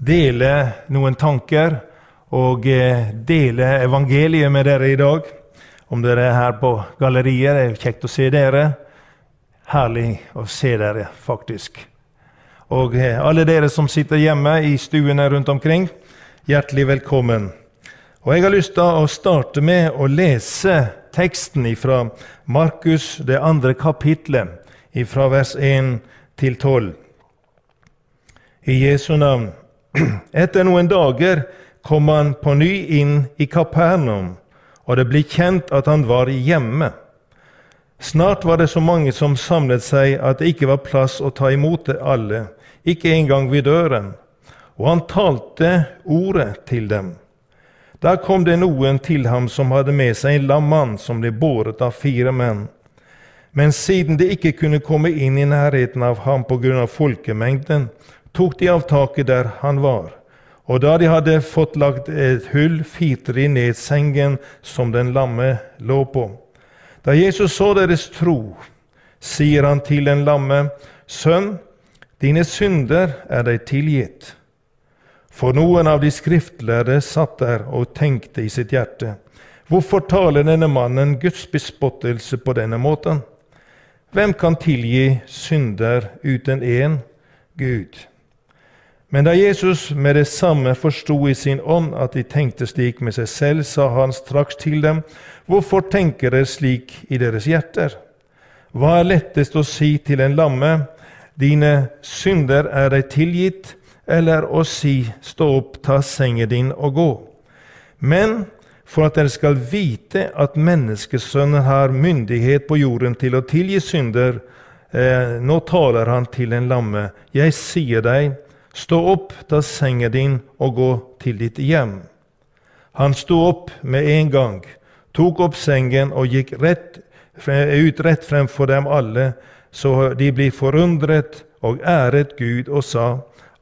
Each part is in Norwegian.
dele noen tanker og eh, dele evangeliet med dere i dag. Om dere er her på galleriet, det er kjekt å se dere. Herlig å se dere, faktisk. Og eh, alle dere som sitter hjemme i stuene rundt omkring, hjertelig velkommen. Og Jeg har lyst til å starte med å lese teksten fra Markus, det andre kapitlet, fra vers 1 til 12. I Jesu navn. Etter noen dager kom han på ny inn i Kapernaum, og det ble kjent at han var hjemme. Snart var det så mange som samlet seg at det ikke var plass å ta imot alle, ikke engang ved døren. Og han talte ordet til dem. Da kom det noen til ham som hadde med seg en lam mann som ble båret av fire menn. Men siden de ikke kunne komme inn i nærheten av ham på grunn av folkemengden, tok de av taket der han var. Og da de hadde fått lagt et hull, firte de ned sengen som den lamme lå på. Da Jesus så deres tro, sier han til den lamme, Sønn, dine synder er deg tilgitt. For noen av de skriftlærde satt der og tenkte i sitt hjerte, hvorfor taler denne mannen Guds bespottelse på denne måten? Hvem kan tilgi synder uten én Gud? Men da Jesus med det samme forsto i sin ånd at de tenkte slik med seg selv, sa han straks til dem, Hvorfor tenker dere slik i deres hjerter? Hva er lettest å si til en lamme, Dine synder er deg tilgitt, eller å si, Stå opp, ta sengen din og gå? Men for at dere skal vite at menneskesønnen har myndighet på jorden til å tilgi synder. Eh, nå taler han til en lamme. Jeg sier deg, stå opp, ta sengen din og gå til ditt hjem. Han sto opp med en gang, tok opp sengen og gikk rett, ut rett fremfor dem alle, så de blir forundret og æret Gud og sa,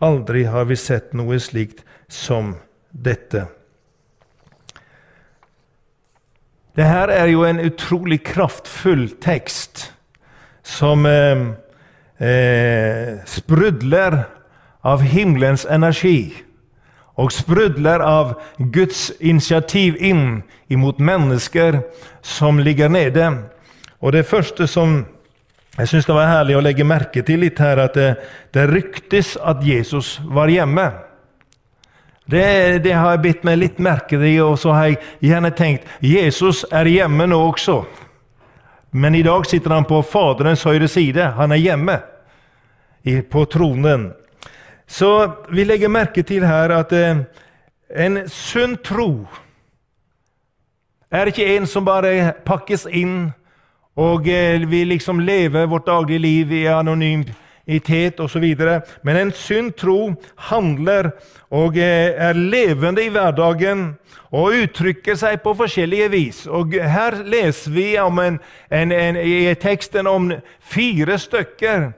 aldri har vi sett noe slikt som dette. Det her er jo en utrolig kraftfull tekst som eh, eh, sprudler av himmelens energi. Og sprudler av Guds initiativ inn imot mennesker som ligger nede. Og det første som jeg syns det var herlig å legge merke til litt her, at det, det ryktes at Jesus var hjemme. Det, det, har jeg bitt meg litt merke i, og så har jeg gjerne tenkt Jesus er hjemme nå også. Men i dag sitter han på Faderens høyre side. Han er hjemme på tronen. Så vi legger merke til her at eh, en sunn tro er ikke en som bare pakkes inn, og eh, vi liksom lever vårt daglige liv i anonymitet osv. Men en sunn tro handler og eh, er levende i hverdagen og uttrykker seg på forskjellige vis. Og Her leser vi en, en, en, i teksten om fire stykker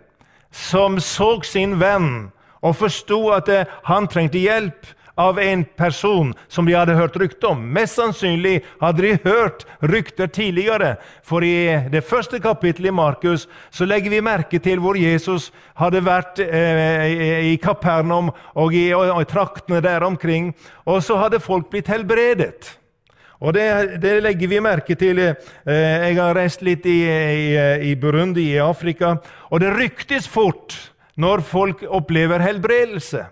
som så sin venn og forsto at eh, han trengte hjelp av en person som de hadde hørt rykte om. Mest sannsynlig hadde de hørt rykter tidligere, for i det første kapittelet i Markus så legger vi merke til hvor Jesus hadde vært eh, i Kapernaum og i, og, og traktene der omkring, og så hadde folk blitt helbredet. Og det, det, legger vi merke til. Eh, jeg har reist litt i, i, i Burundi, i Afrika, og det ryktes fort når folk opplever helbredelse.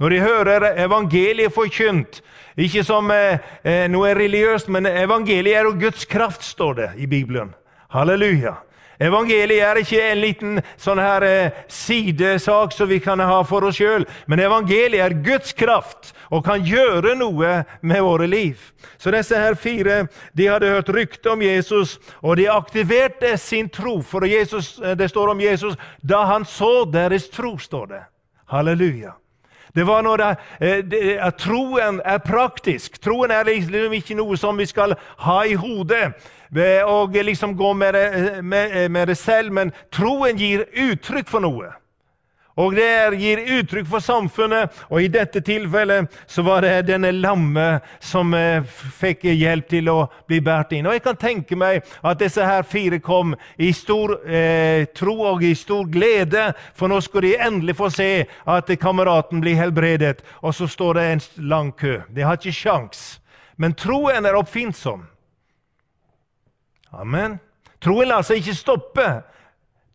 Når de hører evangeliet forkynt, ikke som eh, eh, noe religiøst, men evangeliet er jo Guds kraft, står det i Bibelen. Halleluja. Evangeliet er ikke en liten sånn her eh, sidesak som vi kan ha for oss sjøl, men evangeliet er Guds kraft og kan gjøre noe med våre liv. Så disse her fire de hadde hørt rykte om Jesus, og de aktiverte sin tro. For Jesus, eh, det står om Jesus da han så deres tro, står det. Halleluja. Det var når det, eh, det, at Troen er praktisk. Troen er liksom ikke noe som vi skal ha i hodet og liksom gå med det, med, med det selv, men troen gir uttrykk for noe. Og det gir uttrykk for samfunnet, og i dette tilfellet så var det denne lamme som eh, fikk hjelp til å bli båret inn. Og jeg kan tenke meg at disse her fire kom i stor eh, tro og i stor glede, for nå skulle de endelig få se at kameraten blir helbredet. Og så står det en lang kø. De har ikke sjans. Men troen er oppfinnsom. Amen. Troen lar seg ikke stoppe.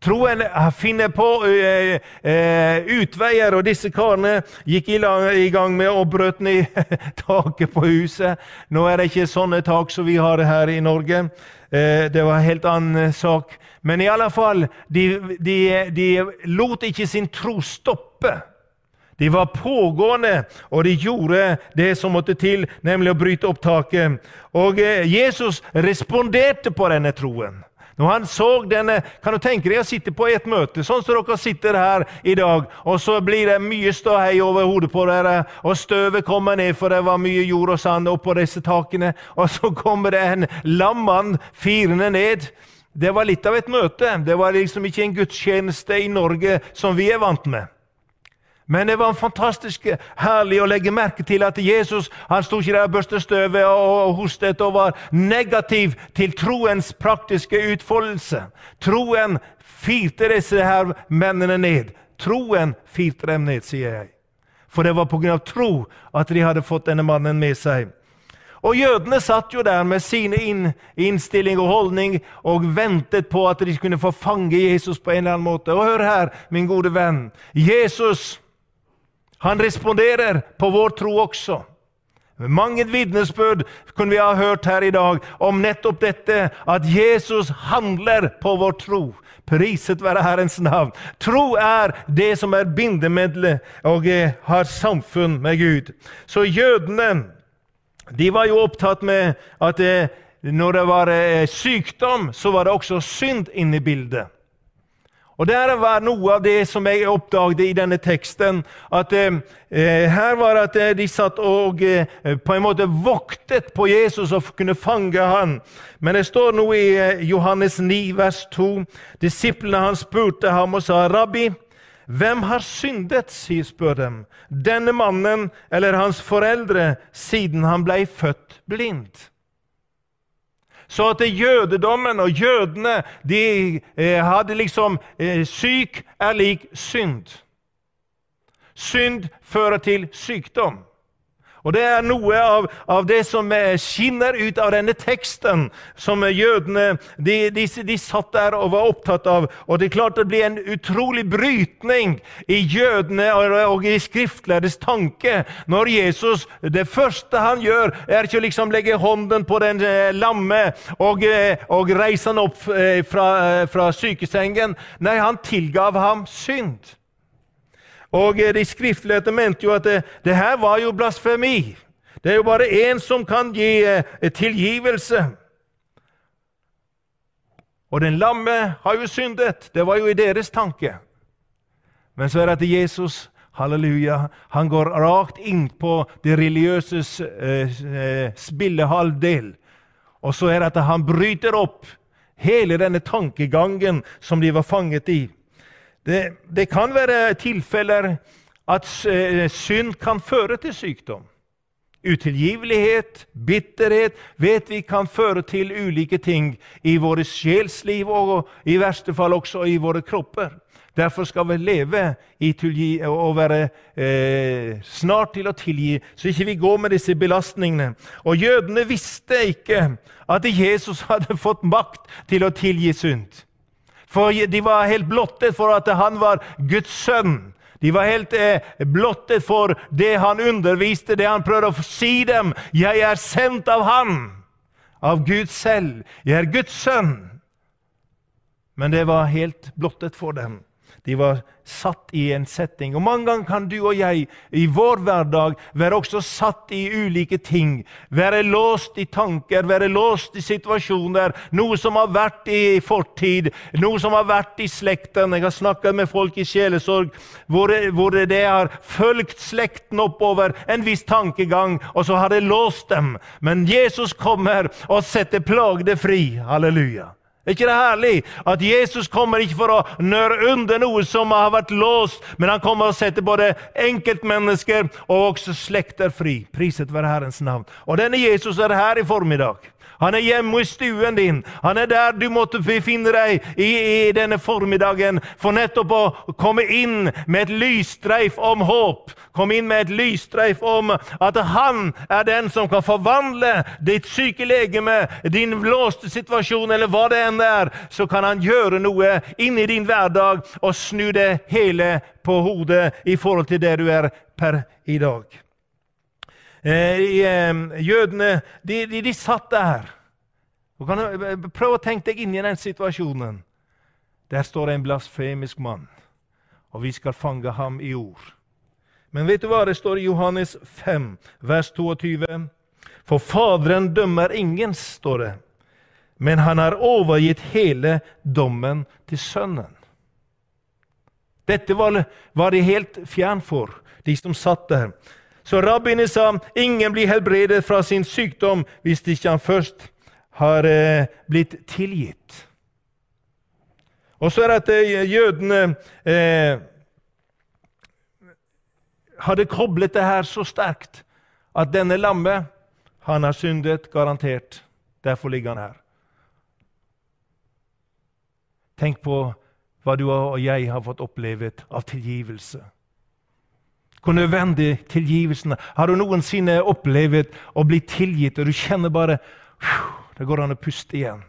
Troen finner på uh, uh, utveier, og disse karene gikk i gang med å brøte ned taket på huset. Nå er det ikke sånne tak som vi har her i Norge. Uh, det var en helt annen sak. Men i alle fall, de, de, de lot ikke sin tro stoppe. De var pågående, og de gjorde det som måtte til, nemlig å bryte opp taket. Og Jesus responderte på denne troen. Når han så denne, Kan du tenke deg å sitte på et møte, sånn som dere sitter her i dag, og så blir det mye ståhei over hodet på dere, og støvet kommer ned, for det var mye jord og sand oppå disse takene, og så kommer det en lammann firende ned. Det var litt av et møte. Det var liksom ikke en gudstjeneste i Norge som vi er vant med. Men det var fantastisk herlig å legge merke til at Jesus han sto ikke der og børste støvet og hostet og var negativ til troens praktiske utfoldelse. Troen firte disse her mennene ned. Troen firte dem ned, sier jeg. For det var pga. tro at de hadde fått denne mannen med seg. Og Jødene satt jo der med sin innstilling og holdning og ventet på at de kunne få fange Jesus på en eller annen måte. Og hør her, min gode venn. Jesus han responderer på vår tro også. Mange vitnesbyrd kunne vi ha hørt her i dag om nettopp dette, at Jesus handler på vår tro. Priset være Herrens navn. Tro er det som er bindemiddelet og har samfunn med Gud. Så jødene de var jo opptatt med at eh, når det var eh, sykdom, så var det også synd inne i bildet. Og Det var noe av det som jeg oppdaget i denne teksten. At eh, eh, Her var at eh, de satt og eh, på en måte voktet på Jesus og kunne fange han. Men det står noe i eh, Johannes 9, vers 2. Disiplene hans spurte ham og sa, 'Rabbi, hvem har syndet?' sier spør dem. 'Denne mannen eller hans foreldre, siden han ble født blind?' Så at jødedommen og jødene de eh, hadde liksom eh, Syk er lik synd. Synd fører til sykdom. Og Det er noe av, av, det som eh, skinner ut av denne teksten, som jødene de, de, de, satt der og var opptatt av. Og Det er klart det blir en utrolig brytning i jødene og, i skriftlærdes tanke når Jesus Det første han gjør, er ikke å liksom legge hånden på den eh, lamme og, eh, og reise han opp fra, fra sykesengen. Nei, han tilgav ham synd. Og De skriftlærde mente jo at det, det, her var jo blasfemi. Det er jo bare én som kan gi eh, tilgivelse. Og den lamme har jo syndet. Det var jo i deres tanke. Men så er det at Jesus halleluja, han går rakt inn på det religiøse eh, eh, spillehalvdel. Og så er det at han bryter opp hele denne tankegangen som de var fanget i. Det, det kan være tilfeller at eh, synd kan føre til sykdom. Utilgivelighet, bitterhet vet vi kan føre til ulike ting i våre sjelsliv og i verste fall også i våre kropper. Derfor skal vi leve tilgi og være eh, snart til å tilgi, så ikke vi går med disse belastningene. Og Jødene visste ikke at Jesus hadde fått makt til å tilgi synd. For de var helt blottet for at han var Guds sønn. De var helt eh, blottet for det han underviste, det han prøvde å si dem. 'Jeg er sendt av Han, av Gud selv. Jeg er Guds sønn.' Men det var helt blottet for dem. De var satt i en setting. Og Mange ganger kan du og jeg i vår hverdag være også satt i ulike ting. Være låst i tanker, være låst i situasjoner. Noe som har vært i fortid, noe som har vært i slekten. Jeg har snakket med folk i sjelesorg hvor, hvor det har fulgt slekten oppover en viss tankegang, og så har det låst dem. Men Jesus kommer og setter plagde fri. Halleluja. Er ikke det herlig at Jesus kommer ikke for å nøre under noe som har vært låst, men han kommer og setter både enkeltmennesker og også slekter fri. Priset være Herrens navn. Og denne Jesus er her i formiddag. Han er hjemme i stuen din. Han er der du måtte befinne deg i, i denne formiddagen for nettopp å komme inn med et lysstreif om håp. Komme inn med et lysstreif om at han er den som kan forvandle ditt syke legeme, din låste situasjon eller hva det enn er. Så kan han gjøre noe inn i din hverdag og snu det hele på hodet i forhold til det du er per i dag. Eh, jødene de, de, de, satt der. Eh, prøv å tenke deg inn i den situasjonen. Der står en blasfemisk mann, og vi skal fange ham i ord. Men vet du hva det står i Johannes 5, vers 22? For Faderen dømmer ingen, står det, men han har overgitt hele dommen til Sønnen. Dette var, var de helt fjern for, de som satt der. Så rabbiene sa ingen blir helbredet fra sin sykdom hvis ikke han først har eh, blitt tilgitt. Og så er det at eh, jødene eh, hadde koblet det her så sterkt at denne lamme, han har syndet, garantert. Derfor ligger han her. Tenk på hva du og jeg har fått opplevet av tilgivelse. Hvor nødvendig tilgivelsen er. Har du noensinne opplevd å bli tilgitt, og du kjenner bare Det går an å puste igjen.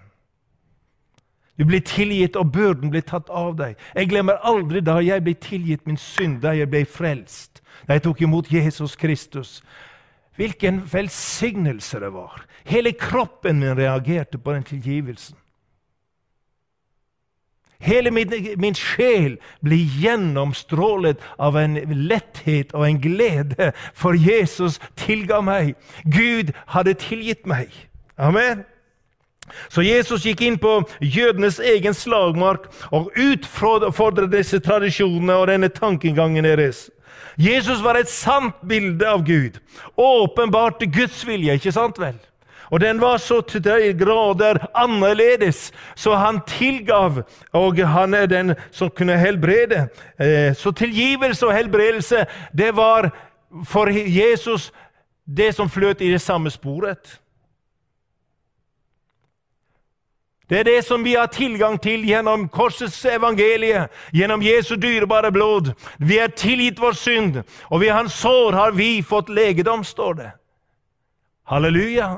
Du blir tilgitt, og byrden blir tatt av deg. Jeg glemmer aldri da jeg ble tilgitt min synd, da jeg ble frelst, da jeg tok imot Jesus Kristus. Hvilken velsignelse det var. Hele kroppen min reagerte på den tilgivelsen. Hele min, min, sjel blir gjennomstrålet av en letthet og en glede, for Jesus tilga meg. Gud hadde tilgitt meg. Amen. Så Jesus gikk inn på jødenes egen slagmark og utfordret disse tradisjonene og denne tankegangen deres. Jesus var et sant bilde av Gud. Åpenbart Guds vilje, ikke sant vel? Og den var så til de grader annerledes, så han tilgav, og han er den som kunne helbrede. Eh, så tilgivelse og helbredelse, det var for Jesus det som fløt i det samme sporet. Det er det som vi har tilgang til gjennom korsets evangelie, gjennom Jesu dyrebare blod. Vi er tilgitt vår synd, og ved hans sår har vi fått legedom, står det. Halleluja!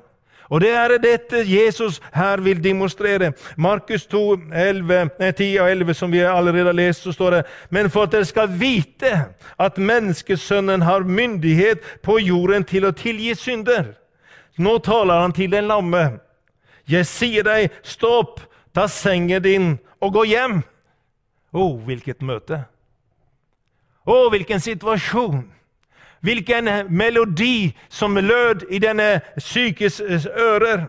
Og det er dette Jesus her vil demonstrere. Markus 2, 11, 10 og 11, som vi allerede har lest, så står det Men for at dere skal vite at menneskesønnen har myndighet på jorden til å tilgi synder. Nå taler han til den lamme. Jeg sier deg, stå opp, ta sengen din og gå hjem. Å, oh, hvilket møte! Å, oh, hvilken situasjon! Hvilken melodi som lød i denne sykes ører.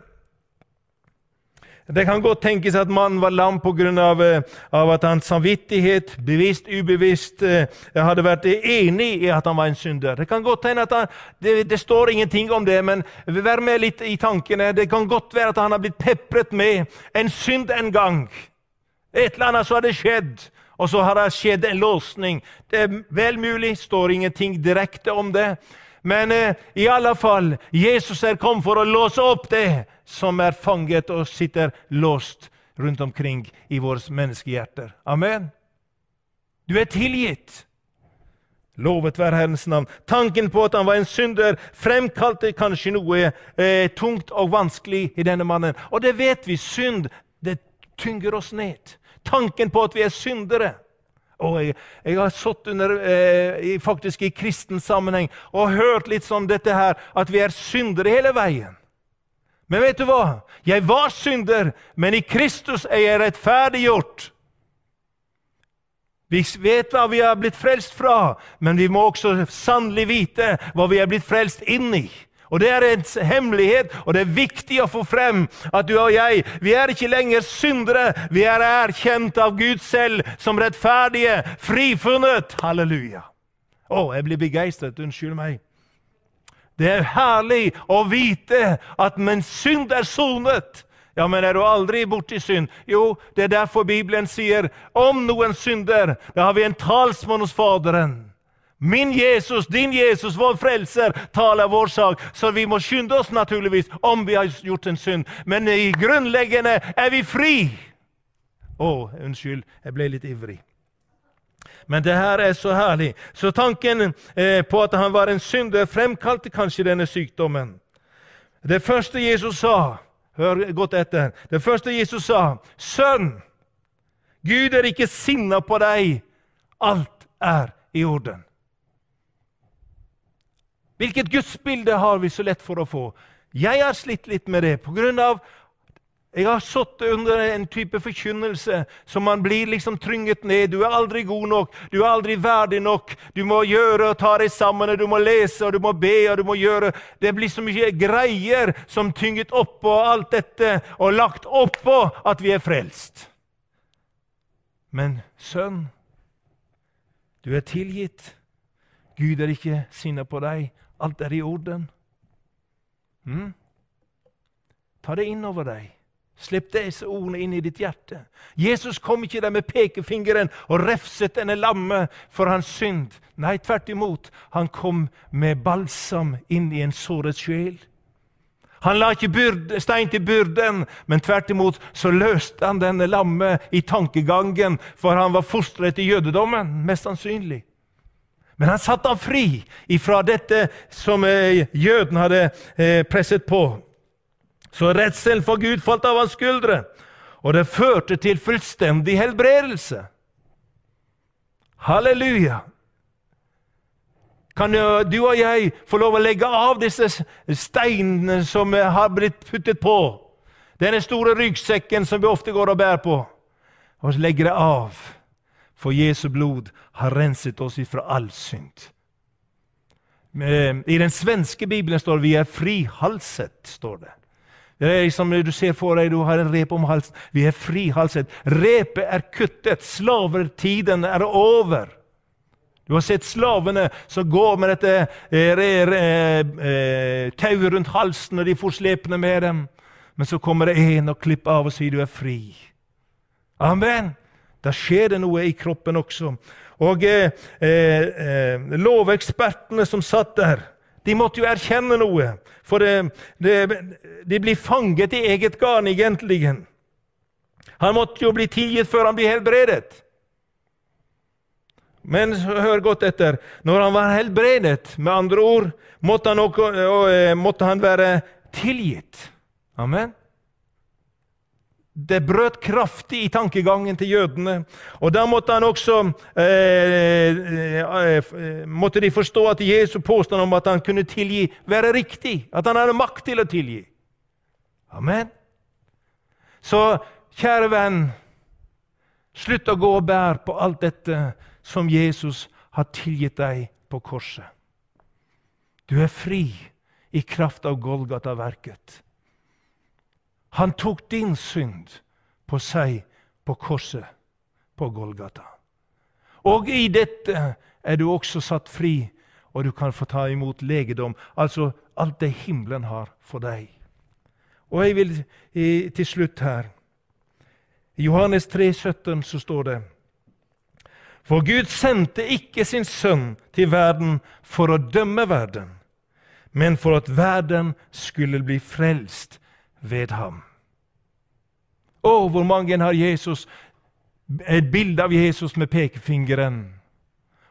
Det kan godt tenkes at mannen var lam pga. Av, eh, av at hans samvittighet, bevisst ubevisst, eh, hadde vært enig i at han var en synder. Det kan godt hende at han, det, det, står ingenting om det, men vær med litt i tankene. Det kan godt være at han har blitt pepret med en synd en gang. Et eller annet så hadde skjedd og så har det skjedd en låsning. Det er vel mulig, står ingenting direkte om det. Men eh, i alle fall, Jesus er kommet for å låse opp det som er fanget og sitter låst rundt omkring i våre menneskehjerter. Amen. Du er tilgitt. Lovet være Herrens navn. Tanken på at han var en synder, fremkalte kanskje noe eh, tungt og vanskelig i denne mannen. Og det vet vi. Synd det tynger oss ned. Tanken på at vi er syndere. Og jeg, jeg har satt under, eh, faktisk i kristen sammenheng og hørt litt sånn dette her, at vi er syndere hele veien. Men vet du hva? Jeg var synder, men i Kristus er jeg rettferdiggjort. Vi vet hva vi har blitt frelst fra, men vi må også sannelig vite hva vi er blitt frelst inn i. Og Det er en hemmelighet, og det er viktig å få frem at du og jeg vi er ikke lenger syndere. Vi er erkjent av Gud selv som rettferdige, frifunnet. Halleluja. Å, jeg blir begeistret. Unnskyld meg. Det er herlig å vite at mens synd er sonet. Ja, men er du aldri borti synd? Jo, det er derfor Bibelen sier om noen synder, da har vi en talsmann hos Faderen. Min Jesus, din Jesus, vår frelser, taler vår sak. Så vi må skynde oss naturligvis om vi har gjort en synd. Men i grunnleggende er vi fri. Å, oh, unnskyld, jeg ble litt ivrig. Men det her er så herlig. Så tanken eh, på at han var en synder, fremkalte kanskje denne sykdommen. Det første Jesus sa Hør godt etter. Det første Jesus sa, 'Sønn, Gud er ikke sinna på deg. Alt er i orden.' Hvilket gudsbilde har vi så lett for å få? Jeg har slitt litt med det pga. Jeg har sittet under en type forkynnelse som man blir liksom trynget ned. Du er aldri god nok, du er aldri verdig nok. Du må gjøre og ta deg sammen, og du må lese og du må be. og du må gjøre. Det blir så mye greier som tynget oppå alt dette og lagt oppå at vi er frelst. Men sønn, du er tilgitt. Gud er ikke sinna på deg. Alt er i orden. Mm? Ta det inn over deg. Slipp disse ordene inn i ditt hjerte. Jesus kom ikke der med pekefingeren og refset denne lamme for hans synd. Nei, tvert imot. Han kom med balsam inn i en såret sjel. Han la ikke byrde, stein til byrden, men tvert imot så løste han denne lamme i tankegangen, for han var fostret i jødedommen, mest sannsynlig. Men han satte ham fri ifra dette som eh, jøden hadde eh, presset på. Så redselen for Gud falt av hans skuldre, og det førte til fullstendig helbredelse. Halleluja! Kan du og jeg få lov å legge av disse steinene som har blitt puttet på? Denne store ryggsekken som vi ofte går og bærer på. Og legge det av. For Jesu blod har renset oss ifra all synd. I den svenske bibelen står det 'vi er frihalset'. står det. Det er som Du ser for deg du har en rep om halsen. Vi er frihalset. Repet er kuttet. Slavertiden er over. Du har sett slavene som går med dette eh, eh, tauet rundt halsen, og de får slepne med dem. Men så kommer det en og klipper av og sier du er fri. Amen. Da skjer det noe i kroppen også. Og eh, eh, Lovekspertene som satt der, de måtte jo erkjenne noe. For eh, de, de blir fanget i eget garn, egentlig. Han måtte jo bli tilgitt før han blir helbredet. Men hør godt etter. Når han var helbredet, med andre ord, måtte han, også, eh, måtte han være tilgitt. Amen. Det brøt kraftig i tankegangen til jødene. Og Da måtte han også eh, eh, eh, måtte de forstå at Jesu påstand om at han kunne tilgi, være riktig. At han hadde makt til å tilgi. Amen. Så kjære venn, slutt å gå og bære på alt dette som Jesus har tilgitt deg på korset. Du er fri i kraft av Golgata-verket. Han tok din synd på seg på korset på Golgata. Og i dette er du også satt fri, og du kan få ta imot legedom. Altså alt det himmelen har for deg. Og jeg vil til slutt her I Johannes 3, 17 så står det For Gud sendte ikke sin sønn til verden for å dømme verden, men for at verden skulle bli frelst ved ham. Å, hvor mange har Jesus, et bilde av Jesus med pekefingeren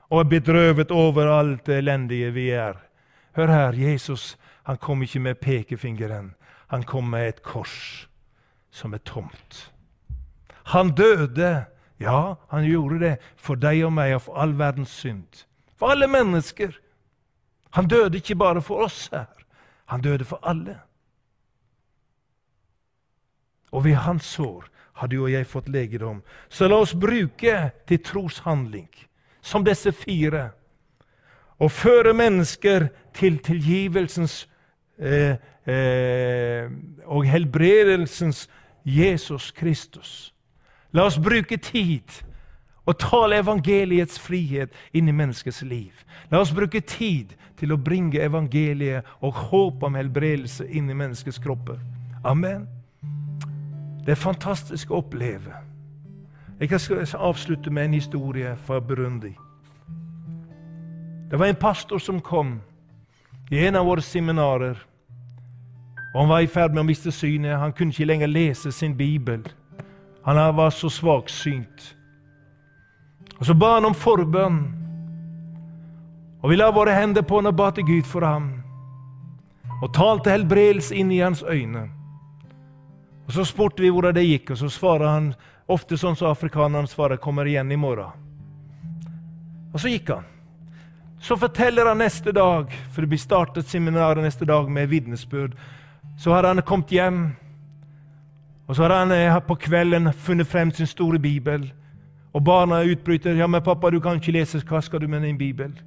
og er bedrøvet over alt det elendige vi er. Hør her, Jesus han kom ikke med pekefingeren. Han kom med et kors som er tomt. Han døde, ja, han gjorde det for deg og meg og for all verdens synd. For alle mennesker. Han døde ikke bare for oss her. Han døde for alle. Og ved hans sår har du og jeg fått legedom. Så la oss bruke til troshandling, som disse fire, og føre mennesker til tilgivelsens eh, eh, og helbredelsens Jesus Kristus. La oss bruke tid og tale evangeliets frihet inn i menneskets liv. La oss bruke tid til å bringe evangeliet og håp om helbredelse inn i menneskets kropper. Amen. Det er fantastisk å oppleve. Jeg skal avslutte med en historie fra Burundi. Det var en pastor som kom i en av våre seminarer. Og Han var i ferd med å miste synet. Han kunne ikke lenger lese sin bibel. Han var så svaksynt. Og Så ba han om forbønn. Og vi la våre hender på han og ba til Gud for ham. Og talte helbredelse inn i hans øyne. Og Så spurte vi hvordan det gikk, og så svarer han ofte sånn som afrikanerne svarer 'kommer igjen i morgen'. Og så gikk han. Så forteller han neste dag, for det blir startet seminar neste dag med vitnesbyrd, så har han kommet hjem. Og så har han eh, på kvelden funnet frem sin store bibel. Og barna utbryter ja, men 'Pappa, du kan ikke lese. Hva skal du med din bibel?'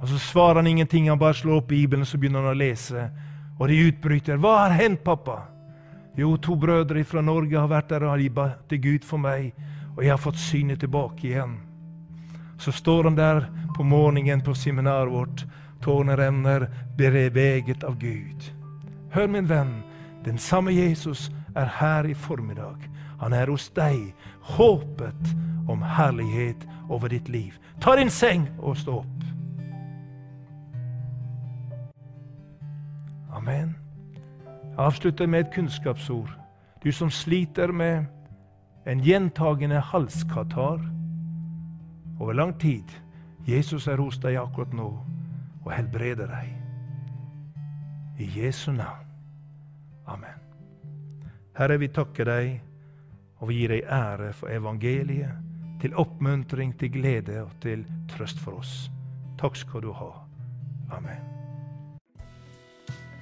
Og Så svarer han ingenting. Han bare slår opp Bibelen og så begynner han å lese. Og de utbryter. 'Hva har hendt, pappa?' Jo, to brødre fra Norge har vært der og har ba til Gud for meg, og jeg har fått synet tilbake igjen. Så står han der på morgenen på seminaret vårt. Tårene renner, beveget av Gud. Hør, min venn, den samme Jesus er her i formiddag. Han er hos deg. Håpet om herlighet over ditt liv. Ta din seng og stå opp. Amen. Avslutter med et kunnskapsord. Du som sliter med en gjentagende halskatarr over lang tid. Jesus er hos deg akkurat nå og helbreder deg. I Jesu navn. Amen. Herre, vi takker deg og vi gir deg ære for evangeliet, til oppmuntring, til glede og til trøst for oss. Takk skal du ha. Amen.